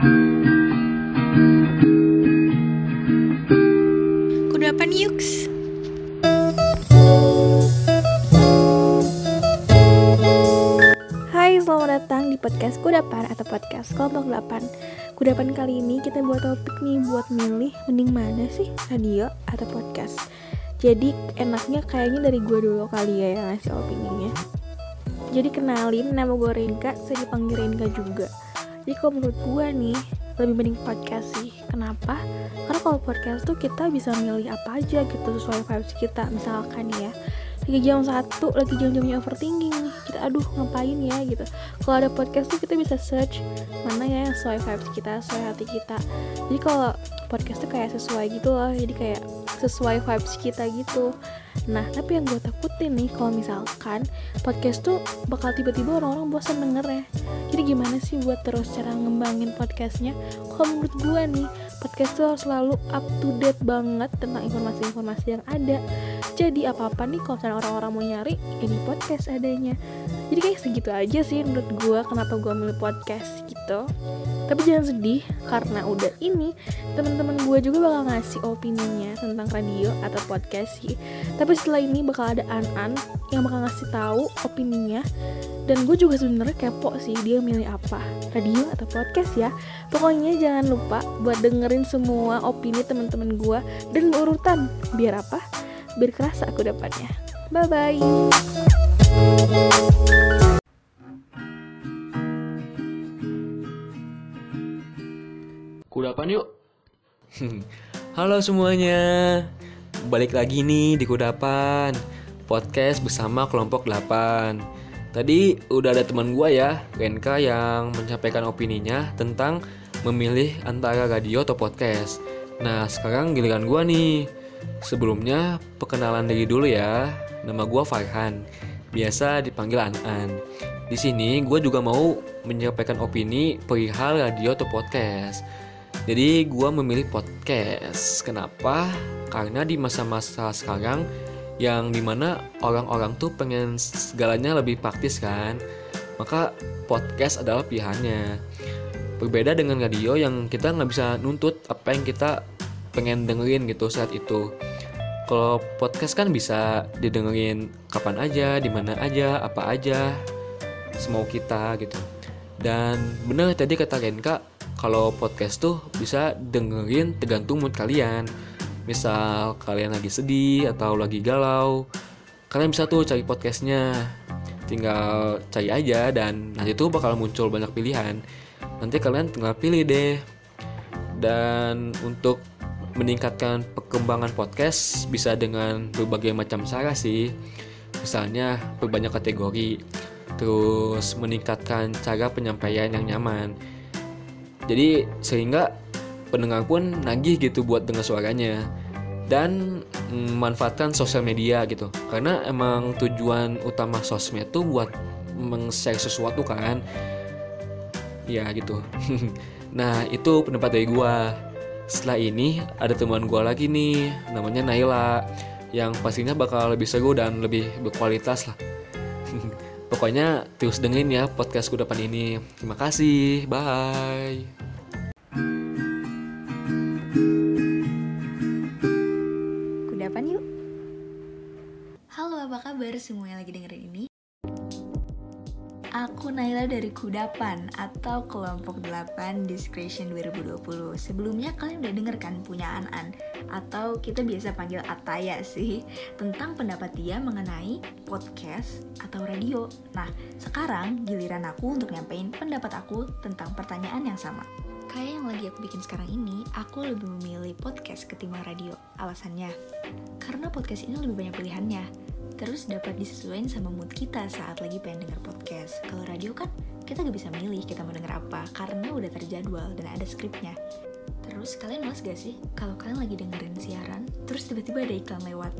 Kudapan Yuks. Hai, selamat datang di podcast Kudapan atau podcast kelompok 8 Kudapan kali ini kita buat topik nih buat milih mending mana sih, radio atau podcast? Jadi enaknya kayaknya dari gue dulu kali ya yang ngasih opininya. Jadi kenalin, nama gue Rinka, saya dipanggil Rinka juga Jadi kalau menurut gue nih, lebih mending podcast sih. Kenapa? Karena kalau podcast tuh kita bisa milih apa aja gitu sesuai vibes kita. Misalkan ya, lagi jam satu lagi jam-jamnya overthinking nih. Kita aduh ngapain ya? gitu. Kalau ada podcast tuh kita bisa search mana ya yang sesuai vibes kita sesuai hati kita. Jadi kalau podcast tuh kayak sesuai gitu loh. Jadi kayak sesuai vibes kita gitu. Nah tapi yang gue takutin nih kalau misalkan podcast tuh bakal tiba-tiba orang-orang bosan denger ya jadi gimana sih buat terus cara ngembangin podcastnya? Kalau menurut gue nih podcast tuh harus selalu up to date banget tentang informasi-informasi yang ada. Jadi apa-apa nih kalau orang-orang mau nyari ini podcast adanya jadi kayak segitu aja sih menurut gue kenapa gue milih podcast gitu. Tapi jangan sedih karena udah ini teman-teman gue juga bakal ngasih opininya tentang radio atau podcast sih. Tapi setelah ini bakal ada An-An yang bakal ngasih tahu opininya. Dan gue juga sebenarnya kepo sih dia milih apa radio atau podcast ya. Pokoknya jangan lupa buat dengerin semua opini teman-teman gue dan berurutan biar apa? Biar kerasa aku dapatnya. Bye bye Kudapan yuk. Halo semuanya. Balik lagi nih di Kudapan. Podcast bersama kelompok 8. Tadi udah ada teman gua ya, Renka yang menyampaikan opininya tentang memilih antara radio atau podcast. Nah, sekarang giliran gua nih. Sebelumnya perkenalan diri dulu ya. Nama gua Farhan. Biasa dipanggil An-An. Di sini gue juga mau menyampaikan opini perihal radio atau podcast. Jadi gue memilih podcast. Kenapa? Karena di masa-masa sekarang yang di mana orang-orang tuh pengen segalanya lebih praktis kan. Maka podcast adalah pilihannya. Berbeda dengan radio yang kita nggak bisa nuntut apa yang kita pengen dengerin gitu saat itu. Kalau podcast kan bisa didengerin kapan aja, di mana aja, apa aja, semau kita gitu. Dan benar tadi kata Renka, kalau podcast tuh bisa dengerin tergantung mood kalian. Misal kalian lagi sedih atau lagi galau, kalian bisa tuh cari podcastnya. Tinggal cari aja dan nanti tuh bakal muncul banyak pilihan. Nanti kalian tinggal pilih deh. Dan untuk meningkatkan perkembangan podcast bisa dengan berbagai macam cara sih. Misalnya berbanyak kategori, terus meningkatkan cara penyampaian yang nyaman. Jadi sehingga pendengar pun nagih gitu buat dengar suaranya dan memanfaatkan sosial media gitu. Karena emang tujuan utama sosmed tuh buat meng-share sesuatu kan. Ya gitu. nah, itu pendapat dari gua setelah ini ada teman gue lagi nih namanya Naila yang pastinya bakal lebih seru dan lebih berkualitas lah pokoknya terus dengerin ya podcast kudapan ini. Terima kasih. Bye. Kudapan yuk. Halo, apa kabar? Semua yang lagi dengerin ini? Aku Naila dari Kudapan atau Kelompok 8 Discretion 2020 Sebelumnya kalian udah denger kan punya An-An? Atau kita biasa panggil Ataya sih Tentang pendapat dia mengenai podcast atau radio. Nah, sekarang giliran aku untuk nyampein pendapat aku tentang pertanyaan yang sama. Kayak yang lagi aku bikin sekarang ini, aku lebih memilih podcast ketimbang radio. Alasannya, karena podcast ini lebih banyak pilihannya terus dapat disesuaikan sama mood kita saat lagi pengen denger podcast. Kalau radio kan kita gak bisa milih kita mau denger apa karena udah terjadwal dan ada skripnya. Terus kalian males gak sih kalau kalian lagi dengerin siaran terus tiba-tiba ada iklan lewat?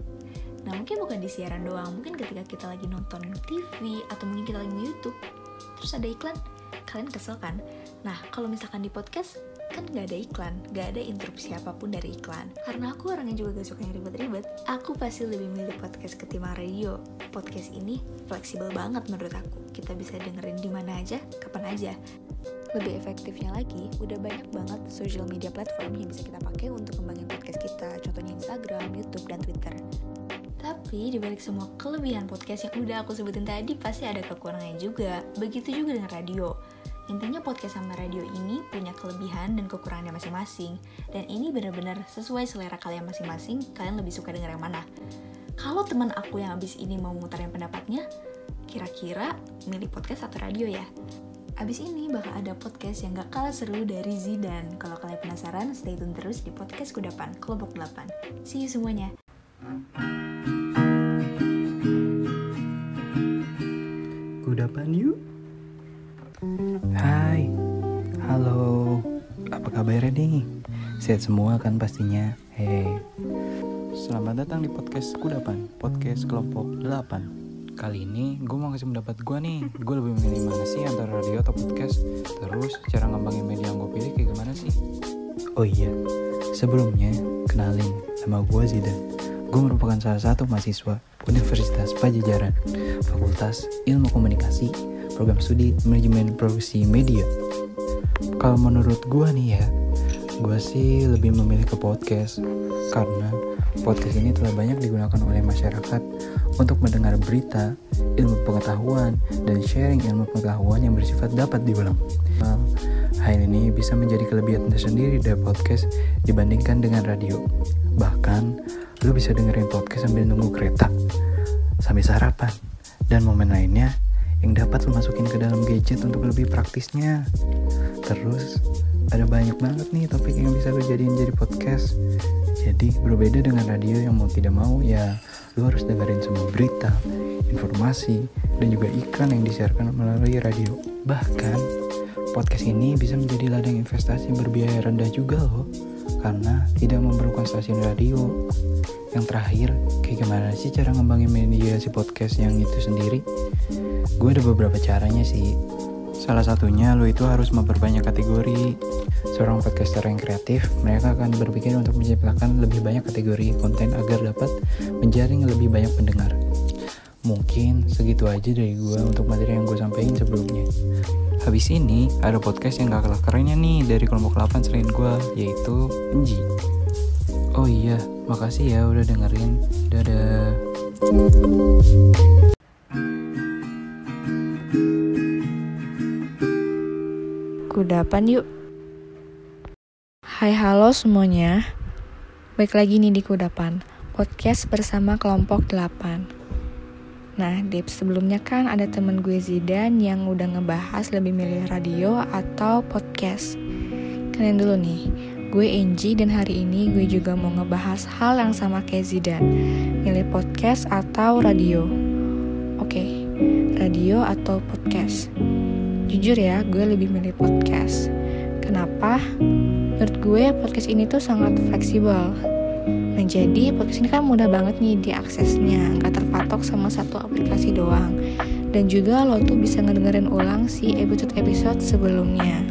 Nah mungkin bukan di siaran doang, mungkin ketika kita lagi nonton TV atau mungkin kita lagi di YouTube terus ada iklan, kalian kesel kan? Nah kalau misalkan di podcast kan gak ada iklan, gak ada interupsi apa pun dari iklan. Karena aku orangnya juga gak suka yang ribet-ribet, aku pasti lebih milih podcast ketimbang radio. Podcast ini fleksibel banget menurut aku. Kita bisa dengerin di mana aja, kapan aja. Lebih efektifnya lagi, udah banyak banget social media platform yang bisa kita pakai untuk kembangin podcast kita, contohnya Instagram, YouTube, dan Twitter. Tapi dibalik semua kelebihan podcast yang udah aku sebutin tadi pasti ada kekurangannya juga. Begitu juga dengan radio. Intinya podcast sama radio ini punya kelebihan dan kekurangannya masing-masing. Dan ini benar-benar sesuai selera kalian masing-masing, kalian lebih suka denger yang mana. Kalau teman aku yang abis ini mau mengutarin pendapatnya, kira-kira milih podcast atau radio ya? Abis ini bakal ada podcast yang gak kalah seru dari Zidan. Kalau kalian penasaran, stay tune terus di podcast Kudapan, Kelompok 8. See you semuanya! Kudapan yuk Hai. Halo. Apa kabarnya nih? Sehat semua kan pastinya? Hey Selamat datang di podcast Kudapan Podcast kelompok 8 Kali ini gue mau kasih pendapat gue nih. Gue lebih memilih mana sih antara radio atau podcast? Terus cara ngembangin media yang gue pilih kayak gimana sih? Oh iya. Sebelumnya Kenalin Nama gue Zidan Gue merupakan salah satu mahasiswa Universitas Pajajaran Fakultas Ilmu Komunikasi Program Studi Manajemen Produksi Media. Kalau menurut gue nih ya Gue sih lebih memilih ke podcast. Karena podcast ini telah banyak digunakan oleh masyarakat Untuk mendengar berita, ilmu pengetahuan, dan sharing ilmu pengetahuan yang bersifat dapat diulang. Hal ini bisa menjadi kelebihan tersendiri dari podcast dibandingkan dengan radio. Bahkan, lu bisa dengerin podcast sambil nunggu kereta, sambil sarapan, dan momen lainnya yang dapat lu masukin ke dalam gadget untuk lebih praktisnya. Terus, ada banyak banget nih topik yang bisa lu jadiin jadi podcast. Jadi, berbeda dengan radio yang mau tidak mau, ya lu harus dengerin semua berita, informasi, dan juga iklan yang disiarkan melalui radio. Bahkan, podcast ini bisa menjadi ladang investasi berbiaya rendah juga loh karena tidak memerlukan stasiun radio. Yang terakhir, kayak gimana sih cara ngembangin media si podcast yang itu sendiri? Gue ada beberapa caranya sih. Salah satunya lo itu harus memperbanyak kategori. Seorang podcaster yang kreatif, mereka akan berpikir untuk menciptakan lebih banyak kategori konten agar dapat menjaring lebih banyak pendengar. Mungkin segitu aja dari gue untuk materi yang gue sampaikan sebelumnya. Habis ini ada podcast yang gak kalah kerennya nih dari kelompok 8 selain gue yaitu Enji. Oh iya, makasih ya udah dengerin. Dadah. Kudapan yuk. Hai halo semuanya. Baik lagi nih di Kudapan, podcast bersama kelompok 8. Nah, di sebelumnya kan ada temen gue Zidan yang udah ngebahas lebih milih radio atau podcast. Kalian dulu nih, gue Angie dan hari ini gue juga mau ngebahas hal yang sama kayak Zidan, milih podcast atau radio. Oke, radio atau podcast. Jujur ya, gue lebih milih podcast. Kenapa? Menurut gue podcast ini tuh sangat fleksibel. Nah jadi podcast ini kan mudah banget nih diaksesnya, nggak terpatok sama satu aplikasi doang. Dan juga lo tuh bisa ngedengerin ulang si episode-episode sebelumnya.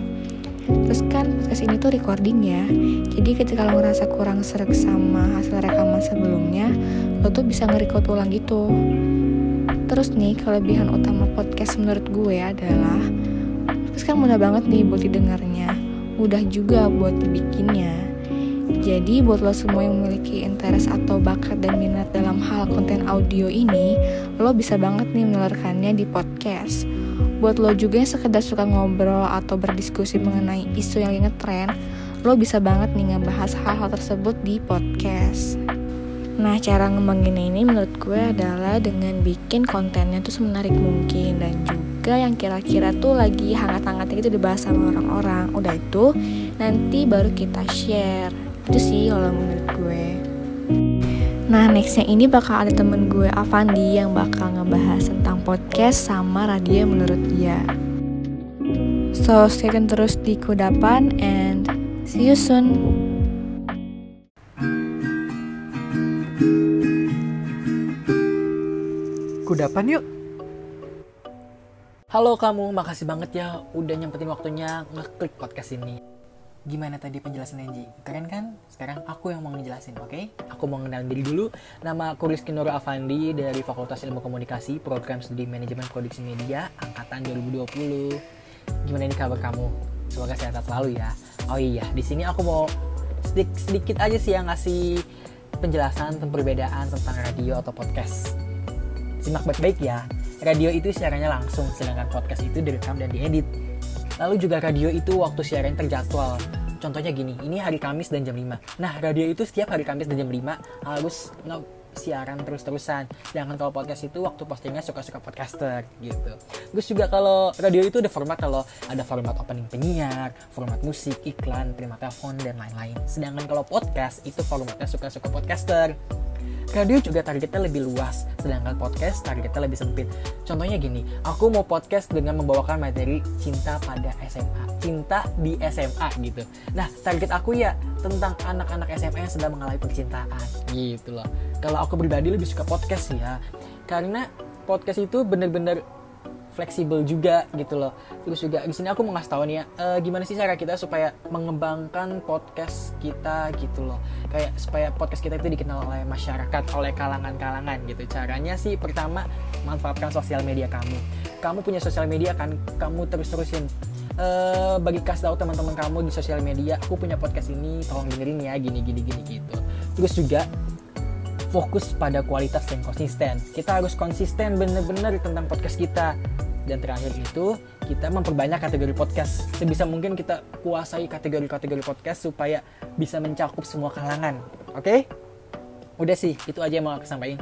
Terus kan podcast ini tuh recording ya, jadi ketika lo ngerasa kurang serak sama hasil rekaman sebelumnya, lo tuh bisa nge-record ulang gitu. Terus nih kelebihan utama podcast menurut gue adalah podcast kan mudah banget nih buat didengarnya, mudah juga buat dibikinnya. Jadi buat lo semua yang memiliki interest atau bakat dan minat dalam hal konten audio ini, lo bisa banget nih menelurkannya di podcast. Buat lo juga yang sekedar suka ngobrol atau berdiskusi mengenai isu yang lagi ngetren, lo bisa banget nih ngebahas hal-hal tersebut di podcast. Nah, cara ngembangin ini menurut gue adalah dengan bikin kontennya tuh semenarik mungkin dan juga yang kira-kira tuh lagi hangat-hangatnya itu dibahas sama orang-orang. Udah itu, nanti baru kita share. Itu sih kalau menurut gue. Nah, nextnya ini bakal ada temen gue Avandi yang bakal ngebahas tentang podcast sama radio menurut dia. So, stay tune terus di Kudapan and see you soon. Kudapan yuk. Halo kamu, makasih banget ya udah nyempetin waktunya ngeklik podcast ini. Gimana tadi penjelasan Angie? Keren kan? Sekarang aku yang mau ngejelasin, oke? Aku mau kenalin diri dulu. Nama aku Rizky Nur Avandi dari Fakultas Ilmu Komunikasi, Program Studi Manajemen Produksi Media, Angkatan 2020. Gimana ini kabar kamu? Semoga sehat selalu ya. Oh iya, di sini aku mau sedikit, sedikit aja sih yang ngasih penjelasan tentang perbedaan tentang radio atau podcast. Simak baik-baik ya. Radio itu siarannya langsung, sedangkan podcast itu direkam dan diedit. Lalu juga radio itu waktu siaran terjadwal. Contohnya gini, ini hari Kamis dan jam 5. Nah, radio itu setiap hari Kamis dan jam 5 harus siaran terus-terusan. Sedangkan kalau podcast itu waktu postingnya suka-suka podcaster gitu. Terus juga kalau radio itu ada format kalau ada format opening penyiar, format musik, iklan, terima telepon dan lain-lain. Sedangkan kalau podcast itu formatnya suka-suka podcaster. Radio juga targetnya lebih luas, sedangkan podcast targetnya lebih sempit. Contohnya gini, aku mau podcast dengan membawakan materi cinta pada SMA, cinta di SMA gitu. Nah, target aku ya tentang anak-anak SMA yang sedang mengalami percintaan gitu loh. Kalau aku pribadi lebih suka podcast ya, karena podcast itu bener-bener fleksibel juga gitu loh. Terus juga di sini aku mau ngasih tahu nih ya, eh, gimana sih cara kita supaya mengembangkan podcast kita gitu loh. Kayak supaya podcast kita itu dikenal oleh masyarakat, oleh kalangan-kalangan gitu. Caranya sih pertama manfaatkan sosial media kamu. Kamu punya sosial media kan, kamu terus-terusin eh bagi kasih tahu teman-teman kamu di sosial media, aku punya podcast ini, tolong dengerin ya, gini gini gini gitu. Terus juga fokus pada kualitas dan konsisten. Kita harus konsisten bener-bener tentang podcast kita. Dan terakhir itu, kita memperbanyak kategori podcast. Sebisa mungkin kita kuasai kategori-kategori podcast supaya bisa mencakup semua kalangan. Oke? Udah sih, itu aja yang mau aku sampaikan.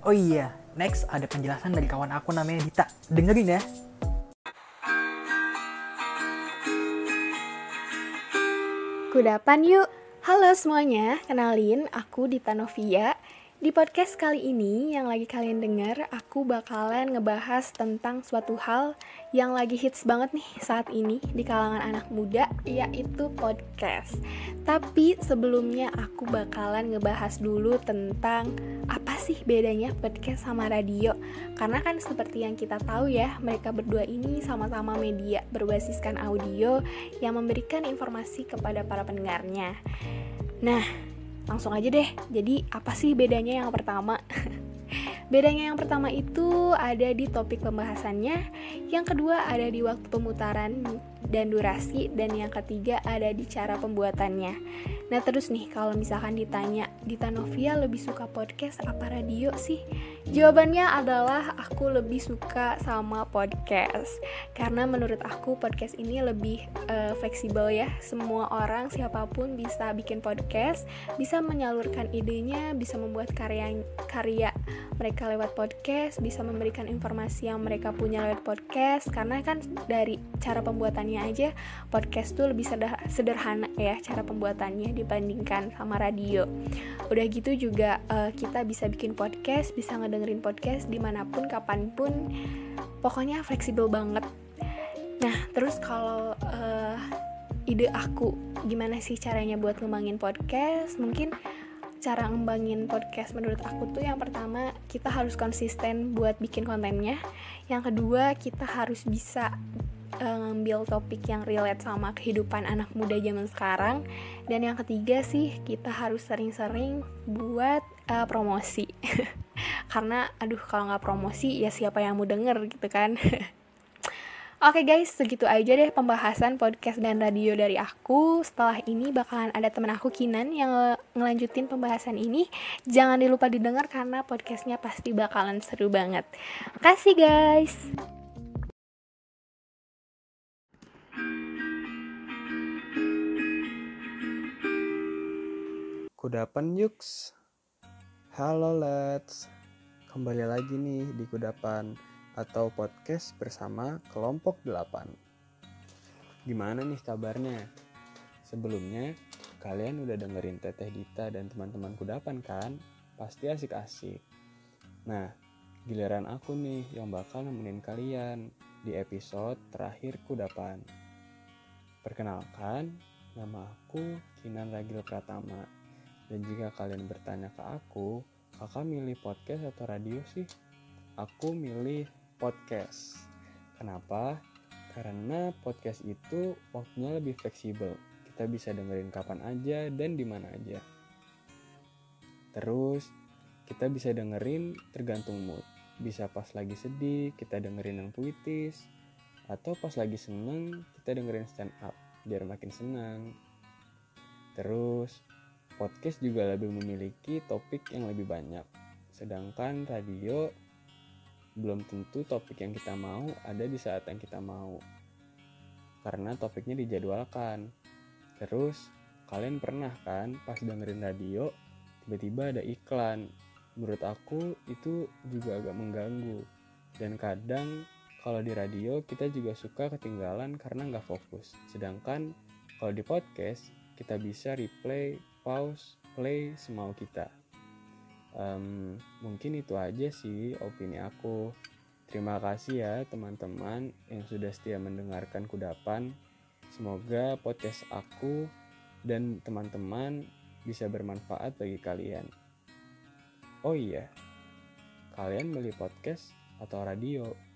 Oh iya, next ada penjelasan dari kawan aku namanya Dita. Dengerin ya. Kudapan yuk. Halo semuanya, kenalin aku Dita Novia. Di podcast kali ini yang lagi kalian dengar, aku bakalan ngebahas tentang suatu hal yang lagi hits banget nih saat ini di kalangan anak muda, yaitu podcast. Tapi sebelumnya aku bakalan ngebahas dulu tentang apa sih bedanya podcast sama radio. Karena kan seperti yang kita tahu ya, mereka berdua ini sama-sama media berbasiskan audio yang memberikan informasi kepada para pendengarnya. Nah, langsung aja deh. Jadi, apa sih bedanya yang pertama? Bedanya yang pertama itu ada di topik pembahasannya, yang kedua ada di waktu pemutaran dan durasi, dan yang ketiga ada di cara pembuatannya. Nah terus nih kalau misalkan ditanya Dita Novia lebih suka podcast apa radio sih? Jawabannya adalah aku lebih suka sama podcast Karena menurut aku podcast ini lebih eh, fleksibel ya Semua orang siapa pun bisa bikin podcast Bisa menyalurkan idenya, bisa membuat karya karya mereka lewat podcast Bisa memberikan informasi yang mereka punya lewat podcast Karena kan dari cara pembuatannya aja. Podcast tuh lebih seder- sederhana ya cara pembuatannya dibandingkan sama radio. Udah gitu juga eh, kita bisa bikin podcast bisa ngedengerin podcast di mana pun kapan pun. Pokoknya fleksibel banget. Nah terus kalau eh, ide aku gimana sih caranya buat ngembangin podcast? Mungkin cara ngembangin podcast menurut aku tuh yang pertama kita harus konsisten buat bikin kontennya. Yang kedua kita harus bisa eh, ngambil topik yang relate sama kehidupan anak muda zaman sekarang. Dan yang ketiga sih kita harus sering-sering buat eh, promosi. Karena aduh kalau nggak promosi ya siapa yang mau denger gitu kan Oke guys, segitu aja deh pembahasan podcast dan radio dari aku. Setelah ini bakalan ada temen aku Kinan yang nge- ngelanjutin pembahasan ini. Jangan dilupa didengar karena podcastnya pasti bakalan seru banget. Kasih guys. Kudapan Yuks Halo Let's Kembali lagi nih di Kudapan Atau podcast bersama kelompok 8 Gimana nih kabarnya? Sebelumnya kalian udah dengerin Teteh Dita dan teman-teman Kudapan kan? Pasti asik-asik Nah giliran aku nih yang bakal nemenin kalian di episode terakhir Kudapan Perkenalkan, nama aku Kinan Ragil Pratama dan jika kalian bertanya ke aku, kakak milih podcast atau radio sih? Aku milih podcast. Kenapa? Karena podcast itu waktunya lebih fleksibel. Kita bisa dengerin kapan aja dan di mana aja. Terus, kita bisa dengerin tergantung mood. Bisa pas lagi sedih, kita dengerin yang puitis. Atau pas lagi seneng, kita dengerin stand up biar makin senang. Terus, podcast juga lebih memiliki topik yang lebih banyak. Sedangkan radio belum tentu topik yang kita mau ada di saat yang kita mau. Karena topiknya dijadwalkan. Terus, kalian pernah kan pas dengerin radio, tiba-tiba ada iklan. Menurut aku itu juga agak mengganggu. Dan kadang kalau di radio kita juga suka ketinggalan karena nggak fokus. Sedangkan kalau di podcast kita bisa replay, pause, play semau kita. Um, mungkin itu aja sih opini aku. Terima kasih ya teman-teman yang sudah setia mendengarkan kudapan. Semoga podcast aku dan teman-teman bisa bermanfaat bagi kalian. Oh iya, kalian beli podcast atau radio?